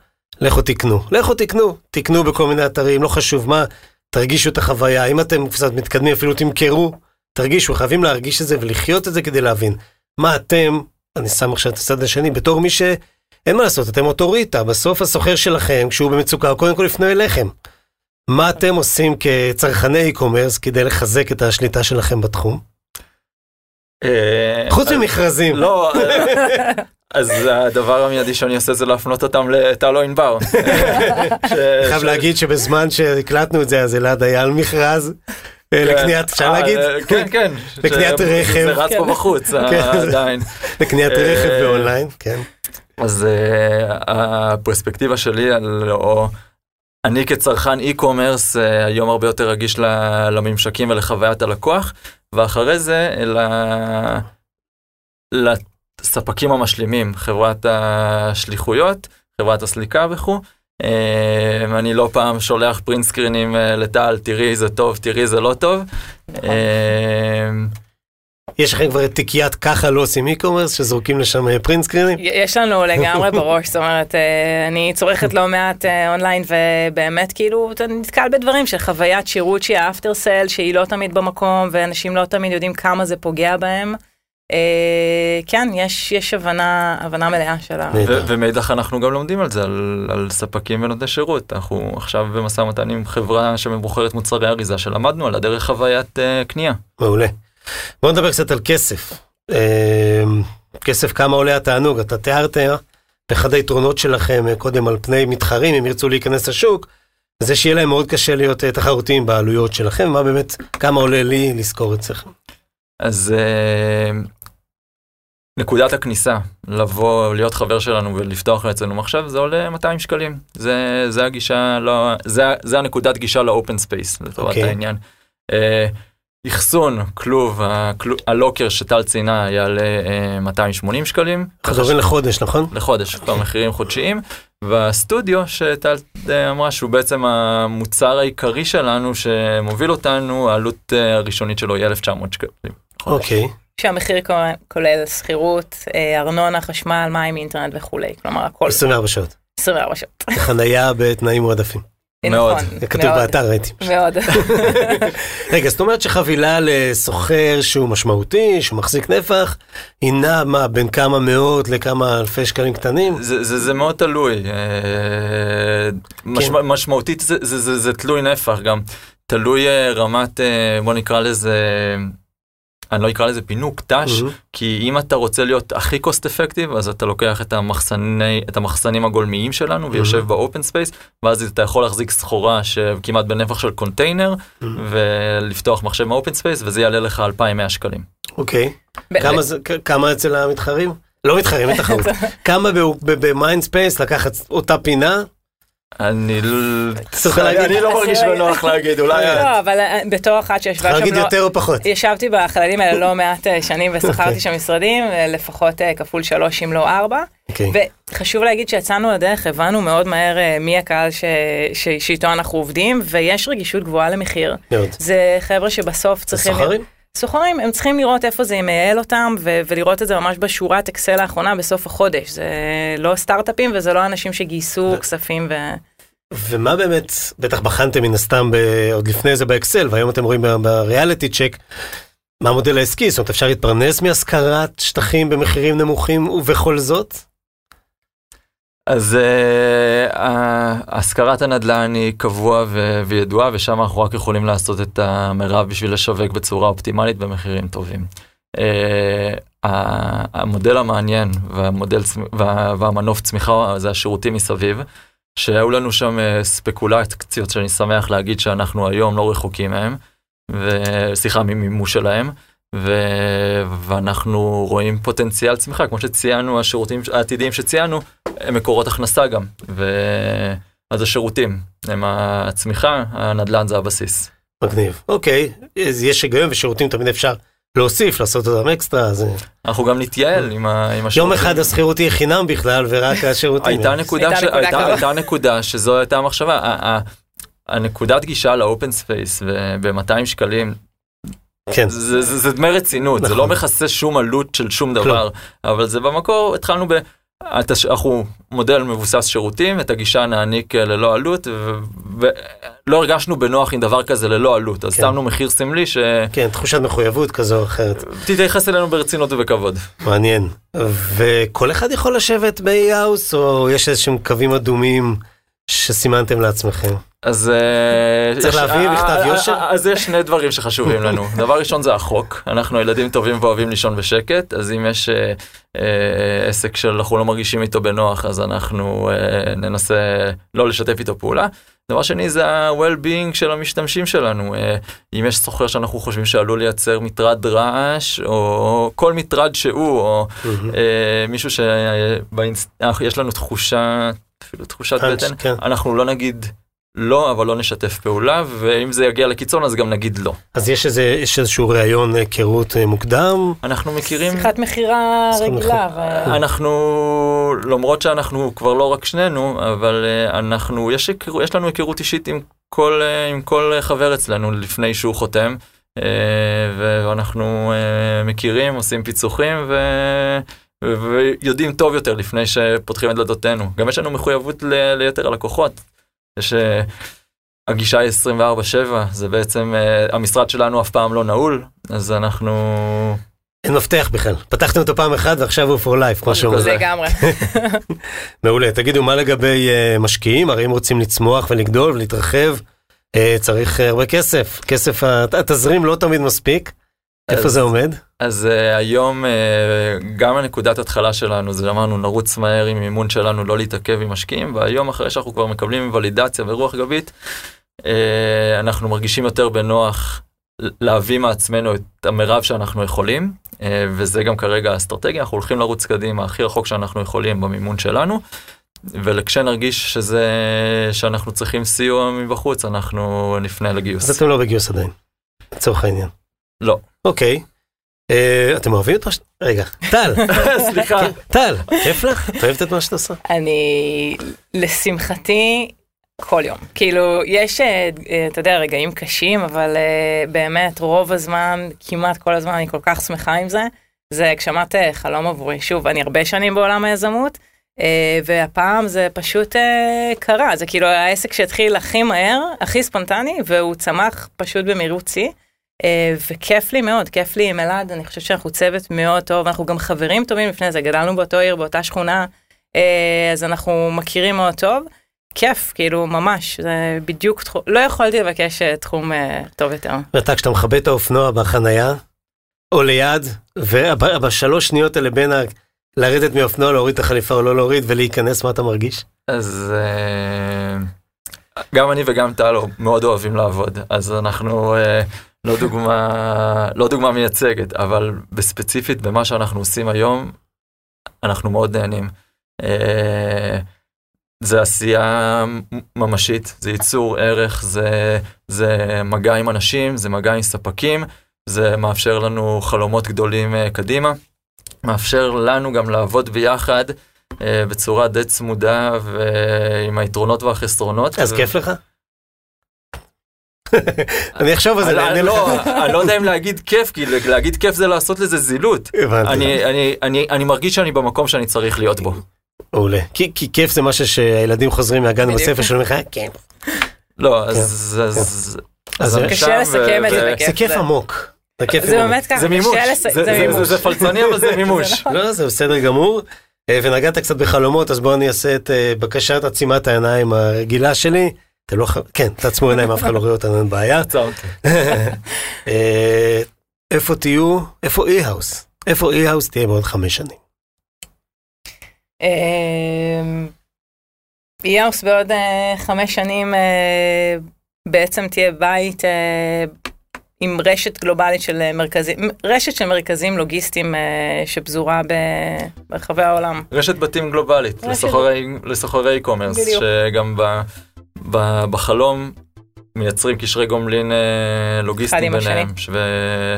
לכו תקנו. לכו תקנו, תקנו בכל מיני אתרים, לא חשוב מה. תרגישו את החוויה, אם אתם קצת מתקדמים אפילו תמכרו, תרגישו, חייבים להרגיש את זה ולחיות את זה כדי להבין מה אתם, אני שם עכשיו את הצד השני, בתור מי אין מה לעשות, אתם אוטוריטה, בסוף הסוחר שלכם, כשהוא במצוקה, הוא קודם כל יפנה אליכם. מה אתם עושים כצרכני e-commerce כדי לחזק את השליטה שלכם בתחום? אה, חוץ ממכרזים. לא, אה, אז הדבר המיידי שאני עושה זה להפנות אותם לטל או ענבר. <laughs> ש- חייב להגיד שבזמן שהקלטנו את זה, אז אלעד היה על מכרז אה, לקניית, אפשר להגיד? כן, כן. לקניית רכב. זה רץ פה בחוץ <laughs> כן. עדיין. לקניית רכב באונליין, כן. אז הפרספקטיבה שלי על, אני כצרכן e-commerce אה, היום הרבה יותר רגיש לממשקים ולחוויית הלקוח, ואחרי זה ל- לספקים המשלימים, חברת השליחויות, חברת הסליקה וכו'. אה, אני לא פעם שולח פרינט סקרינים אה, לטל, תראי זה טוב, תראי זה לא טוב. אה, יש לכם כבר את תיקיית ככה לא עושים e-commerce, שזורקים לשם אה, פרינט סקרינים? יש לנו לגמרי בראש, זאת אומרת, אה, אני צורכת לא מעט אה, אונליין, ובאמת כאילו, אתה נתקל בדברים של חוויית שירות שהיא האפטר סל, שהיא לא תמיד במקום, ואנשים לא תמיד יודעים כמה זה פוגע בהם. אה, כן, יש, יש הבנה, הבנה מלאה של ה... ומאידך אנחנו גם לומדים על זה, על, על ספקים ונותני שירות. אנחנו עכשיו במשא ומתן עם חברה שמבוחרת מוצרי אריזה שלמדנו על הדרך חוויית uh, קנייה. מעולה. בואו נדבר קצת על כסף. אה, כסף, כמה עולה התענוג? אתה תיארת אחד היתרונות שלכם אה, קודם על פני מתחרים, אם ירצו להיכנס לשוק, זה שיהיה להם מאוד קשה להיות אה, תחרותיים בעלויות שלכם, מה באמת, כמה עולה לי לשכור אצלכם? אז נקודת הכניסה, לבוא, להיות חבר שלנו ולפתוח אצלנו מחשב, זה עולה 200 שקלים. זה, זה הגישה, לא, זה, זה הנקודת גישה ל open space, לטובת אוקיי. okay. העניין. אה, אחסון, כלוב, הלוקר שטל ציינה יעלה אה, 280 שקלים. חזורים לחודש, נכון? לחודש, כבר מחירים חודשיים, והסטודיו שטל אה, אמרה שהוא בעצם המוצר העיקרי שלנו שמוביל אותנו, העלות אה, הראשונית שלו היא 1,900 שקלים. אוקיי. שהמחיר כו- כולל שכירות, אה, ארנונה, חשמל, מים, אינטרנט וכולי, כלומר הכל 24 שעות. 24 שעות. חנייה בתנאים מועדפים. מאוד. נכון, זה כתוב באתר, ראיתי. מאוד. <laughs> רגע, זאת אומרת שחבילה לסוחר שהוא משמעותי, שהוא מחזיק נפח, היא נעה מה, בין כמה מאות לכמה אלפי שקלים קטנים? זה, זה, זה מאוד תלוי, אה, משמע, משמעותית זה, זה, זה, זה תלוי נפח גם, תלוי אה, רמת, אה, בוא נקרא לזה, אני לא אקרא לזה פינוק, ת"ש, מהמם. כי אם אתה רוצה להיות הכי cost effective אז אתה לוקח את, המחסני, את המחסנים הגולמיים שלנו ויושב ב open space ואז אתה יכול להחזיק סחורה שכמעט בנפח של קונטיינר ולפתוח מחשב מה open space וזה יעלה לך 2,100 שקלים. אוקיי. באמת. כמה זה- כ- כמה אצל המתחרים? לא מתחרים, <laughs> אין תחרות. כמה במיינד ספייס לקחת אותה פינה? אני להגיד- אני לא מרגיש בנוח להגיד אולי את. לא, אבל אה, בתור אחת שישבה שם להגיד לא... יותר או פחות. ישבתי בחללים האלה לא <laughs> מעט אה, שנים אוקיי. ושכרתי שם משרדים, אה, לפחות כפול שלוש אם לא ארבע. אוקיי. וחשוב להגיד שיצאנו לדרך, הבנו מאוד מהר מי הקהל. שאיתו אנחנו עובדים, ויש רגישות גבוהה למחיר. מאוד. זה חבר'ה שבסוף צריכים... סוחרים? סוחרים, הם צריכים לראות איפה זה מייעל אותם, ו- ולראות את זה ממש בשורת אקסל האחרונה בסוף החודש. זה לא סטארט-אפים וזה לא אנשים שגייסו ו- כספים ו... ומה באמת, בטח בחנתם מן הסתם ב- עוד לפני זה באקסל, והיום אתם רואים בריאליטי צ'ק, מה המודל העסקי? זאת אומרת, אפשר להתפרנס מהשכרת שטחים במחירים נמוכים ובכל זאת? אז uh, השכרת הנדל"ן היא קבוע ו- וידועה ושם אנחנו רק יכולים לעשות את המרב בשביל לשווק בצורה אופטימלית במחירים טובים. Uh, המודל המעניין והמודל וה- והמנוף צמיחה זה השירותים מסביב. שהיו לנו שם אה, ספקולציות שאני שמח להגיד שאנחנו היום לא רחוקים מהם, וסליחה ממימוש שלהם. ואנחנו רואים פוטנציאל צמיחה, כמו שציינו, השירותים העתידיים שציינו, הם מקורות הכנסה גם, ו... אז השירותים הם הצמיחה, הנדל"ן זה הבסיס. מגניב. אוקיי, אז יש היגיון ושירותים תמיד אפשר להוסיף, לעשות אותם אקסטרה, אז... אה, אנחנו גם נתייעל עם, ה... עם יום השירותים. אחד השכירות תהיה חינם בכלל, ורק <laughs> השירותים. הייתה נקודה, הייתה ש... נקודה הייתה. הייתה נקודה שזו הייתה המחשבה. הנקודת גישה ל open space ב-200 שקלים כן, זה, זה, זה דמי רצינות, זה נכון. לא מכסה שום עלות של שום דבר, אבל זה במקור, התחלנו ב... אנחנו מודל מבוסס שירותים, את הגישה נעניק אה, ללא עלות, ו- ולא הרגשנו בנוח עם דבר כזה ללא עלות, אז כן. שמנו מחיר סמלי כן, תחושת מחויבות כזו או אחרת. שתתייחס אלינו ברצינות ובכבוד. מעניין. וכל אחד יכול לשבת באי-האוס, או יש איזשהם קווים אדומים שסימנתם לעצמכם? אז אה, צריך להביא אה, מכתב אה, יושר? אז יש שני דברים שחשובים לנו. <laughs> דבר ראשון זה החוק, אנחנו ילדים טובים ואוהבים לישון בשקט, אז אם יש עסק שאנחנו לא מרגישים איתו בנוח, אז אנחנו ננסה לא לשתף איתו פעולה. דבר שני זה ה-well-being של המשתמשים שלנו. אם יש סוחר שאנחנו חושבים שעלול לייצר מטרד רעש, או כל מטרד שהוא, או מישהו שיש לנו תחושה, אפילו תחושת פאנץ', בטן, כן. אנחנו לא נגיד לא, אבל לא נשתף פעולה, ואם זה יגיע לקיצון אז גם נגיד לא. אז יש איזה, יש איזשהו ראיון היכרות אה, מוקדם? אנחנו מכירים, שיחת מכירה רגילה. ו- אנחנו, למרות שאנחנו כבר לא רק שנינו, אבל אה, אנחנו, יש, היכר- יש לנו היכרות אישית עם כל, אה, עם כל חבר אצלנו לפני שהוא חותם, אה, ואנחנו אה, מכירים, עושים פיצוחים, ו... ויודעים טוב יותר לפני שפותחים את דלתותינו. גם יש לנו מחויבות ל- ליתר הלקוחות. יש... אה, הגישה היא 24/7, זה בעצם, אה, המשרד שלנו אף פעם לא נעול, אז אנחנו... אין מפתח בכלל. פתחתם אותו פעם אחת ועכשיו הוא for life, כמו שאומרים. כזה. לגמרי. <laughs> מעולה. תגידו, מה לגבי אה, משקיעים? הרי אם רוצים לצמוח ולגדול ולהתרחב, אה, צריך הרבה כסף. כסף, התזרים לא תמיד מספיק. איפה זה עומד? אז uh, היום uh, גם הנקודת התחלה שלנו זה אמרנו נרוץ מהר עם מימון שלנו לא להתעכב עם משקיעים והיום אחרי שאנחנו כבר מקבלים ולידציה ורוח גבית uh, אנחנו מרגישים יותר בנוח להביא מעצמנו את המרב שאנחנו יכולים uh, וזה גם כרגע האסטרטגיה אנחנו הולכים לרוץ קדימה הכי רחוק שאנחנו יכולים במימון שלנו. וכשנרגיש שזה שאנחנו צריכים סיוע מבחוץ אנחנו נפנה לגיוס. אז אתם לא בגיוס עדיין, לצורך העניין. לא. אוקיי. אה, אתם אוהבים את מה ש... רגע, טל, <laughs> סליחה. כן, טל, כיף לך? את אוהבת את מה שאת עושה? אני, לשמחתי, כל יום. כאילו, יש, אה, אה, אתה יודע, רגעים קשים, אבל אה, באמת, רוב הזמן, כמעט כל הזמן, אני כל כך שמחה עם זה. זה הגשמת אה, חלום עבורי. שוב, אני הרבה שנים בעולם היזמות, אה, והפעם זה פשוט אה, קרה. זה כאילו העסק שהתחיל הכי מהר, הכי ספונטני, והוא צמח פשוט במהירות שיא. אה, וכיף לי מאוד, כיף לי עם אלעד, אני חושבת שאנחנו צוות מאוד טוב, אנחנו גם חברים טובים לפני זה, גדלנו באותו עיר, באותה שכונה, אה, אז אנחנו מכירים מאוד טוב. כיף, כאילו, ממש, זה בדיוק תחום, לא יכולתי לבקש אה, תחום טוב יותר. ואתה, כשאתה מכבה את האופנוע בחנייה, או ליד, ובשלוש שניות האלה בין ה... לרדת מאופנוע, להוריד את החליפה או לא להוריד, ולהיכנס, מה אתה מרגיש? אז גם אני וגם טל מאוד אוהבים לעבוד, אז אנחנו אה, לא דוגמה, לא דוגמה מייצגת, אבל בספציפית במה שאנחנו עושים היום, אנחנו מאוד נהנים. אה, זה עשייה ממשית, זה ייצור ערך, זה, זה מגע עם אנשים, זה מגע עם ספקים, זה מאפשר לנו חלומות גדולים אה, קדימה, מאפשר לנו גם לעבוד ביחד. אה, בצורה די צמודה ועם היתרונות והחסרונות. אז כיף לך? אני אחשוב על זה, אני- לך. לא, אני לא יודע אם להגיד כיף, כי להגיד כיף זה לעשות לזה זילות. אני, אני, אני, אני מרגיש שאני במקום שאני צריך להיות בו. מעולה. כי כי כיף זה משהו שהילדים חוזרים מהגן. בספר שלהם לך, כן. לא, אז... אז- אז אז אני קשה לסכם את זה בכיף. זה כיף עמוק. זה כיף. באמת ככה, זה מימוש, קשה זה- פלצני אבל זה <laughs> מימוש. לא, זה בסדר גמור. אה, ונגעת קצת בחלומות, אז בואו אני אעשה את אה, בקשת עצימת העיניים הרגילה שלי. אתם לא ח... כן, תעצמו עיניים, אף אחד לא רואה אותנו, אין בעיה. <laughs> עצרתי. אה, איפה תהיו? איפה אי-האוס? איפה אי-האוס תהיה בעוד חמש שנים? יאוס בעוד אה, חמש שנים אה, בעצם תהיה בית עם רשת גלובלית של מרכזים, רשת של מרכזים לוגיסטיים שפזורה ברחבי העולם. רשת בתים גלובלית לסוחרי- e-commerce. שגם ב- בחלום מייצרים קשרי גומלין אה, לוגיסטיים ביניהם. ו-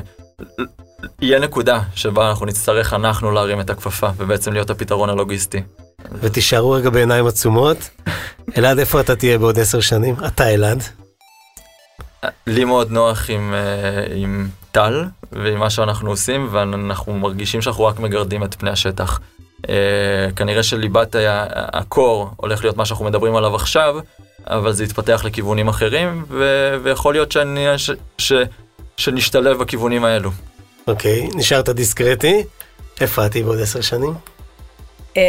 יהיה נקודה שבה אנחנו נצטרך אנחנו להרים את הכפפה ובעצם להיות הפתרון הלוגיסטי. ותישארו רגע בעיניים עצומות. <laughs> אלעד, איפה אתה תהיה בעוד עשר שנים? אתה אלעד. לי מאוד נוח עם, אה, עם טל ועם מה שאנחנו עושים ואנחנו מרגישים שאנחנו רק מגרדים את פני השטח. אה, כנראה שליבת ה- הקור הולך להיות מה שאנחנו מדברים עליו עכשיו, אבל זה יתפתח לכיוונים אחרים, ו- ויכול להיות שאני, ש- ש- שנשתלב בכיוונים האלו. אוקיי, נשארת דיסקרטי. איפה את בעוד עשר שנים? אמ,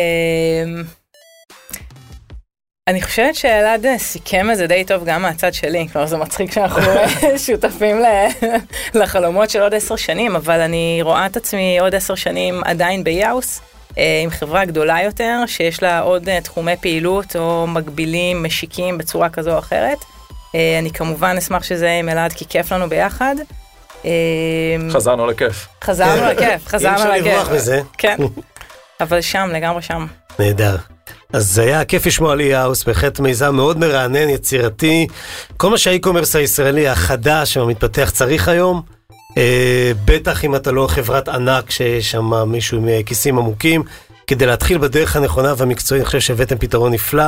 אני חושבת שאלעד סיכם את זה די טוב גם מהצד שלי, כלומר זה מצחיק שאנחנו <laughs> שותפים ל- לחלומות של עוד עשר שנים, אבל אני רואה את עצמי עוד עשר שנים עדיין ביאוס, עם חברה גדולה יותר, שיש לה עוד אה, תחומי פעילות או מקבילים, משיקים בצורה כזו או אחרת. אה, אני כמובן אשמח שזה יהיה עם אלעד, כי כיף לנו ביחד. אה, חזרנו לכיף. חזרנו לכיף, אי חזרנו אפשר לכיף. לברוח מזה. כן, אבל שם, לגמרי שם. נהדר. אז זה היה כיף לשמוע על אי-האוס, בהחלט מיזם מאוד מרענן, יצירתי. כל מה שה e-commerce הישראלי החדש והמתפתח צריך היום. אה, בטח אם אתה לא חברת ענק שיש שם מישהו עם אה, כיסים עמוקים. כדי להתחיל בדרך הנכונה והמקצועית, אני חושב שהבאתם פתרון נפלא.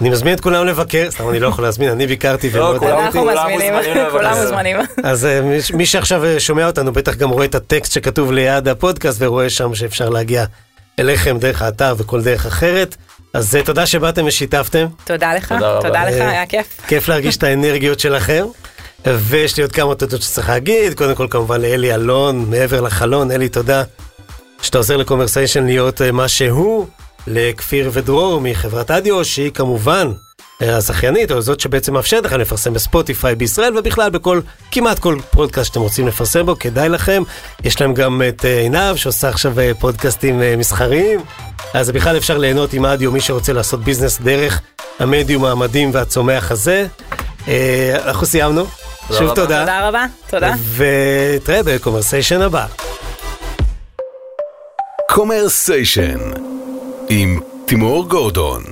אני מזמין את כולם לבקר, סתם אני לא יכול להזמין, אני ביקרתי ומאוד כולם- אהבתי. אנחנו מזמינים, מוזמנים. כולם מוזמנים. אז אה, מי, שעכשיו שומע אותנו בטח גם רואה את הטקסט שכתוב ליד הפודקאסט ורואה שם שאפשר להגיע אליכם דרך האתר וכל דרך אחרת. אז תודה שבאתם ושיתפתם, תודה לך, תודה לך, היה כיף. כיף להרגיש את האנרגיות שלכם. ויש לי עוד כמה תודות שצריך להגיד, קודם כל כמובן לאלי אלון, מעבר לחלון, אלי תודה שאתה עוזר לקומרסיישן להיות אה, מה שהוא, לכפיר ודרור מחברת אדיו, שהיא כמובן אה, הזכיינית, או זאת שבעצם מאפשרת לכם לפרסם בספוטיפיי בישראל, ובכלל בכל, כמעט כל פודקאסט שאתם רוצים לפרסם בו, כדאי לכם. יש להם גם את אה, עינב, שעושה עכשיו פודקאסטים מסחריים, אז בכלל אפשר ליהנות עם אדיו, מי שרוצה לעשות ביזנס דרך המדיום המדהים והצומח הזה. אנחנו סיימנו. תודה שוב רבה. תודה. תודה רבה, תודה. ונתראה בקומרסיישן הבא. קומרסיישן עם תימור גורדון